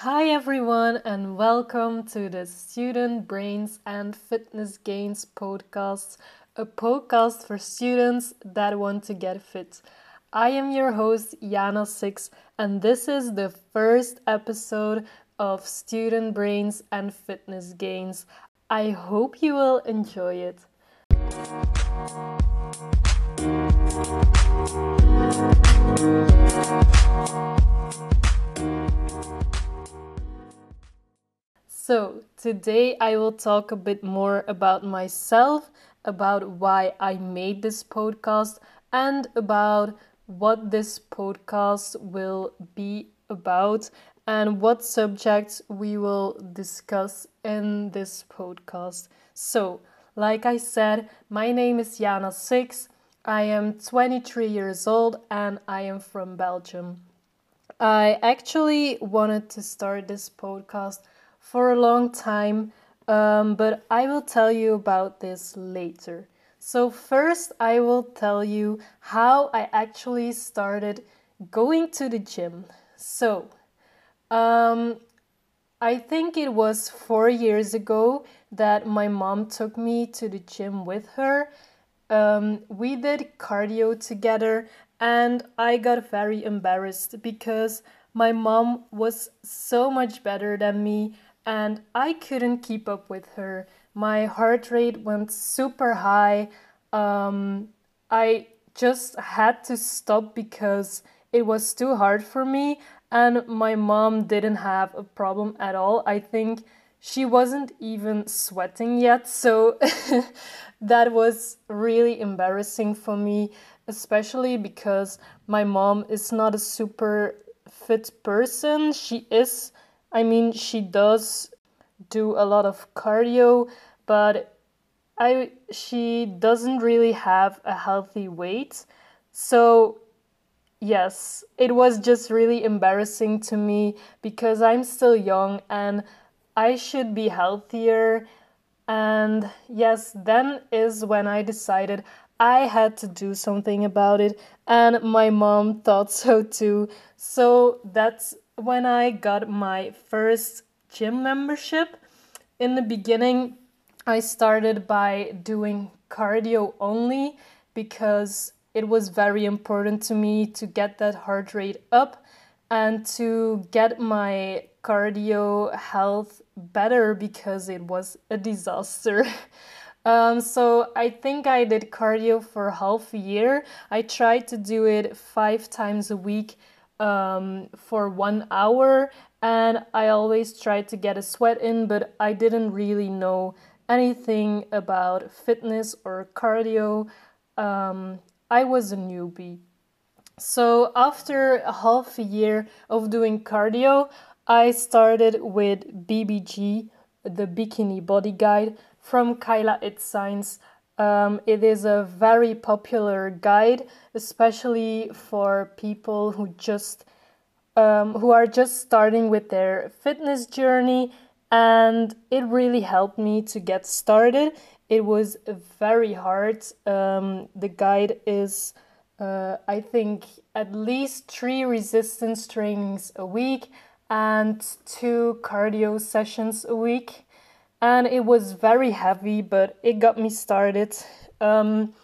Hi, everyone, and welcome to the Student Brains and Fitness Gains podcast, a podcast for students that want to get fit. I am your host, Yana Six, and this is the first episode of Student Brains and Fitness Gains. I hope you will enjoy it. So, today I will talk a bit more about myself, about why I made this podcast, and about what this podcast will be about and what subjects we will discuss in this podcast. So, like I said, my name is Jana Six. I am 23 years old and I am from Belgium. I actually wanted to start this podcast for a long time, um, but I will tell you about this later. So, first, I will tell you how I actually started going to the gym. So, um, I think it was four years ago that my mom took me to the gym with her. Um, we did cardio together, and I got very embarrassed because my mom was so much better than me and I couldn't keep up with her. My heart rate went super high. Um, I just had to stop because it was too hard for me, and my mom didn't have a problem at all. I think she wasn't even sweating yet, so that was really embarrassing for me, especially because my mom is not a super fit person. She is I mean, she does do a lot of cardio, but I she doesn't really have a healthy weight. So, yes, it was just really embarrassing to me because I'm still young and I should be healthier. And yes, then is when I decided I had to do something about it, and my mom thought so too. So that's when I got my first gym membership. In the beginning, I started by doing cardio only because it was very important to me to get that heart rate up and to get my cardio health better because it was a disaster. um, so I think I did cardio for half a year. I tried to do it five times a week um, for one hour and I always tried to get a sweat in, but I didn't really know anything about fitness or cardio. Um, I was a newbie. So, after a half a year of doing cardio, I started with BBG, the Bikini Body Guide from Kayla Itsines. Um, it is a very popular guide, especially for people who just um, who are just starting with their fitness journey, and it really helped me to get started. It was very hard. Um, the guide is, uh, I think, at least three resistance trainings a week and two cardio sessions a week and it was very heavy, but it got me started. Um,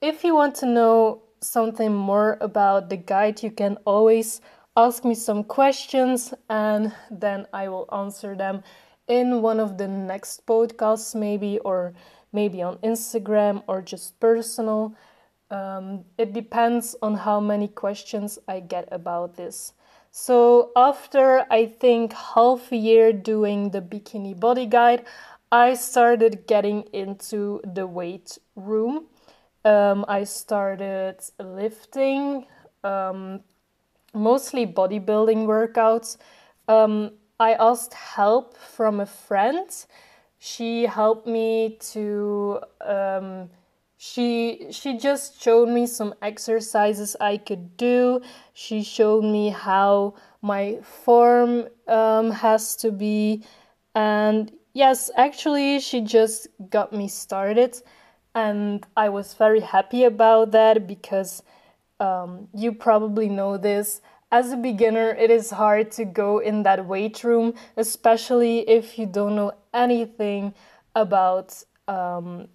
if you want to know something more about the guide, you can always ask me some questions and then I will answer them in one of the next podcasts, maybe, or maybe on Instagram or just personal. Um, it depends on how many questions I get about this. So after I think half a year doing the bikini body guide, I started getting into the weight room. Um, I started lifting, um, mostly bodybuilding workouts. Um, I asked help from a friend. She helped me to um, she she just showed me some exercises I could do. She showed me how my form um, has to be, and yes, actually, she just got me started, and I was very happy about that because um, you probably know this. as a beginner, it is hard to go in that weight room, especially if you don't know anything about um,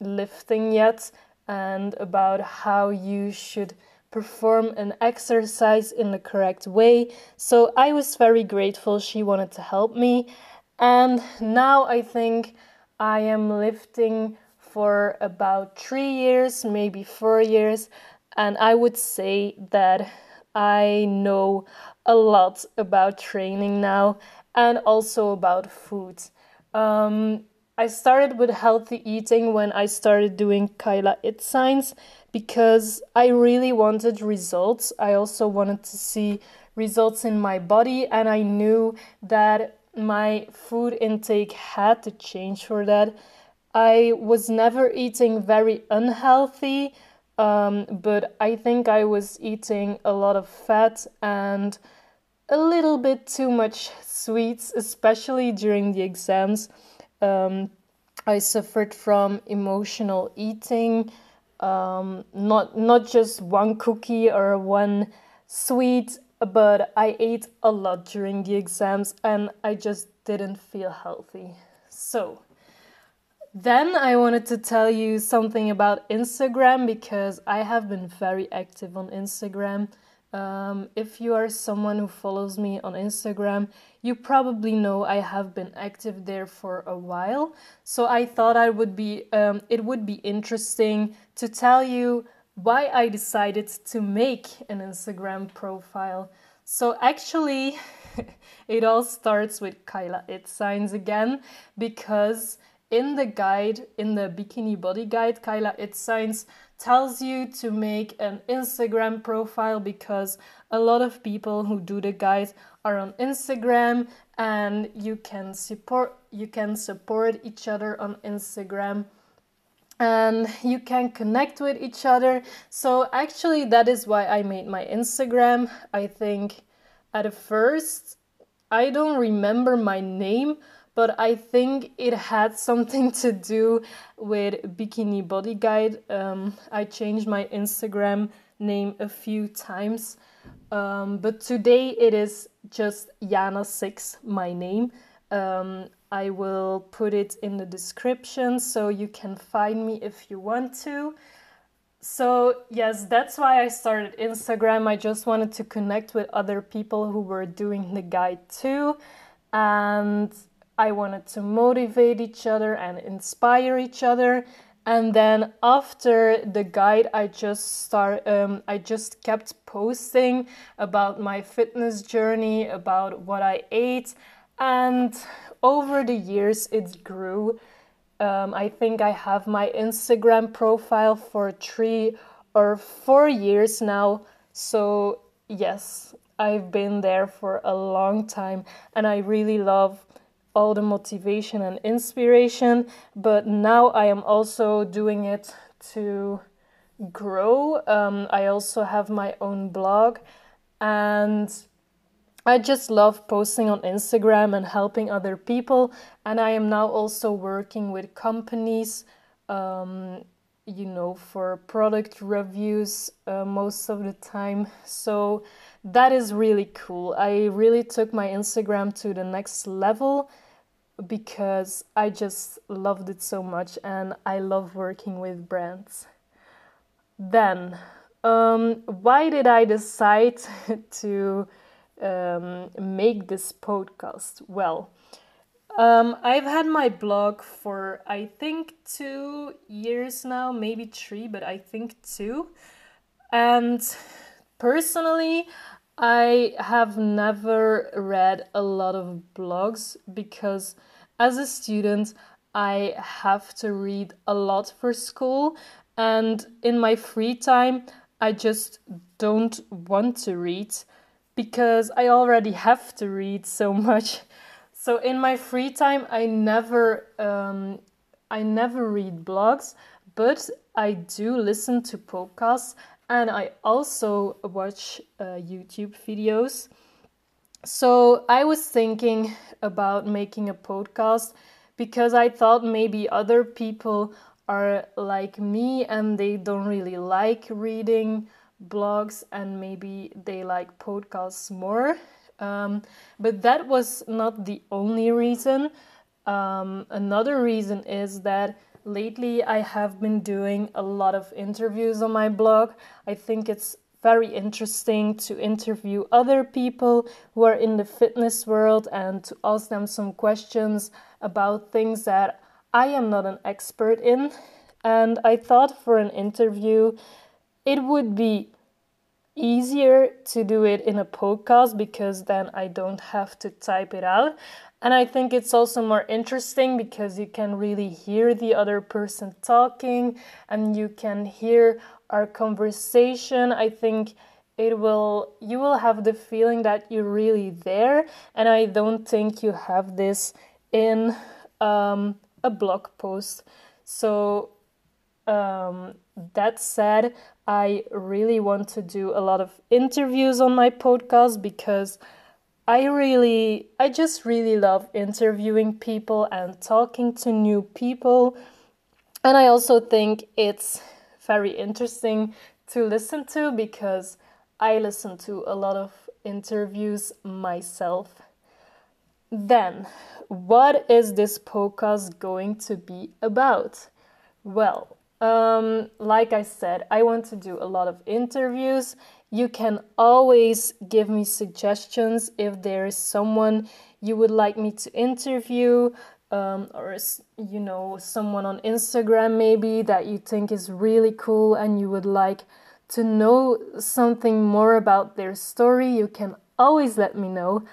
lifting yet and about how you should perform an exercise in the correct way. So I was very grateful she wanted to help me. And now I think I am lifting for about three years, maybe four years. And I would say that I know a lot about training now and also about food. Um, I started with healthy eating when I started doing Kayla Itsines because I really wanted results. I also wanted to see results in my body, and I knew that my food intake had to change for that. I was never eating very unhealthy, um, but I think I was eating a lot of fat and a little bit too much sweets, especially during the exams. Um, I suffered from emotional eating um, not not just one cookie or one sweet, but I ate a lot during the exams and I just didn't feel healthy. So then I wanted to tell you something about Instagram because I have been very active on Instagram. Um, if you are someone who follows me on Instagram, you probably know I have been active there for a while. So I thought I would be um, it would be interesting to tell you why I decided to make an Instagram profile. So actually, it all starts with Kayla Itsines again because in the guide, in the bikini body guide, Kayla Itsines tells you to make an Instagram profile because a lot of people who do the guide are on Instagram and you can support you can support each other on Instagram and you can connect with each other. So actually that is why I made my Instagram. I think at first I don't remember my name but I think it had something to do with Bikini Body Guide. Um, I changed my Instagram name a few times, um, but today it is just Yana6, my name. Um, I will put it in the description so you can find me if you want to. So, yes, that's why I started Instagram. I just wanted to connect with other people who were doing the guide too. And I wanted to motivate each other and inspire each other. And then after the guide, I just start. Um, I just kept posting about my fitness journey, about what I ate, and over the years it grew. Um, I think I have my Instagram profile for three or four years now. So yes, I've been there for a long time, and I really love all the motivation and inspiration, but now I am also doing it to grow. Um, I also have my own blog, and I just love posting on Instagram and helping other people. And I am now also working with companies. Um, you know, for product reviews uh, most of the time. So that is really cool. I really took my Instagram to the next level because I just loved it so much and I love working with brands. Then, um, why did I decide to um, make this podcast? Well, um, I've had my blog for I think two years now, maybe three, but I think two. And personally, I have never read a lot of blogs because as a student, I have to read a lot for school, and in my free time, I just don't want to read because I already have to read so much. So in my free time, I never um, I never read blogs, but I do listen to podcasts and I also watch uh, YouTube videos. So I was thinking about making a podcast because I thought maybe other people are like me and they don't really like reading blogs and maybe they like podcasts more. Um, but that was not the only reason. Um, another reason is that lately I have been doing a lot of interviews on my blog. I think it's very interesting to interview other people who are in the fitness world and to ask them some questions about things that I am not an expert in. And I thought for an interview, it would be easier to do it in a podcast because then I don't have to type it out. And I think it's also more interesting because you can really hear the other person talking and you can hear our conversation. I think it will you will have the feeling that you're really there and I don't think you have this in um, a blog post. So um, that said, I really want to do a lot of interviews on my podcast because I really, I just really love interviewing people and talking to new people. And I also think it's very interesting to listen to because I listen to a lot of interviews myself. Then, what is this podcast going to be about? Well, um, like I said, I want to do a lot of interviews. You can always give me suggestions if there is someone you would like me to interview, um, or you know, someone on Instagram maybe that you think is really cool and you would like to know something more about their story. You can always let me know.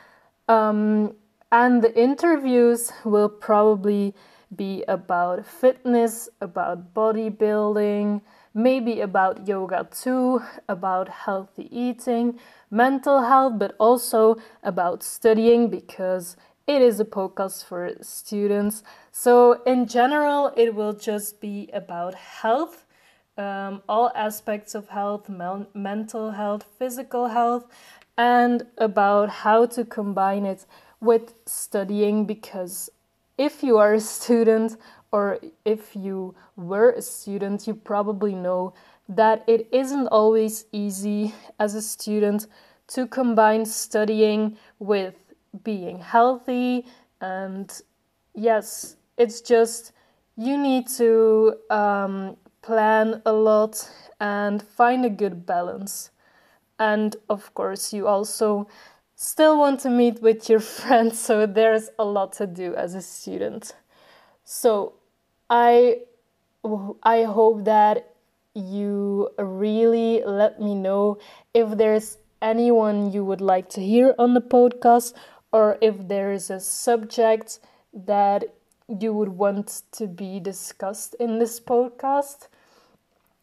Um, and the interviews will probably be about fitness, about bodybuilding, maybe about yoga too, about healthy eating, mental health, but also about studying because it is a podcast for students. So, in general, it will just be about health, um, all aspects of health, mental health, physical health, and about how to combine it with studying because if you are a student or if you were a student, you probably know that it isn't always easy as a student to combine studying with being healthy. And yes, it's just you need to um, plan a lot and find a good balance. And of course, you also still want to meet with your friends, so there's a lot to do as a student. So I I hope that you really let me know if there's anyone you would like to hear on the podcast or if there is a subject that you would want to be discussed in this podcast.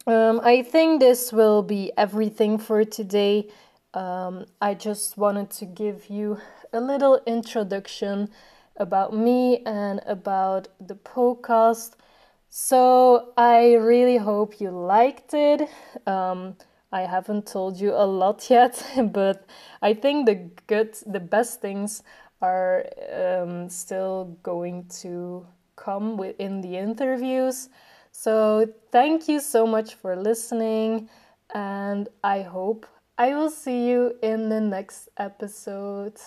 Um, I think this will be everything for today um, I just wanted to give you a little introduction about me and about the podcast. So I really hope you liked it. Um, I haven't told you a lot yet, but I think the good, the best things are um, still going to come within the interviews. So thank you so much for listening, and I hope I will see you in the next episode.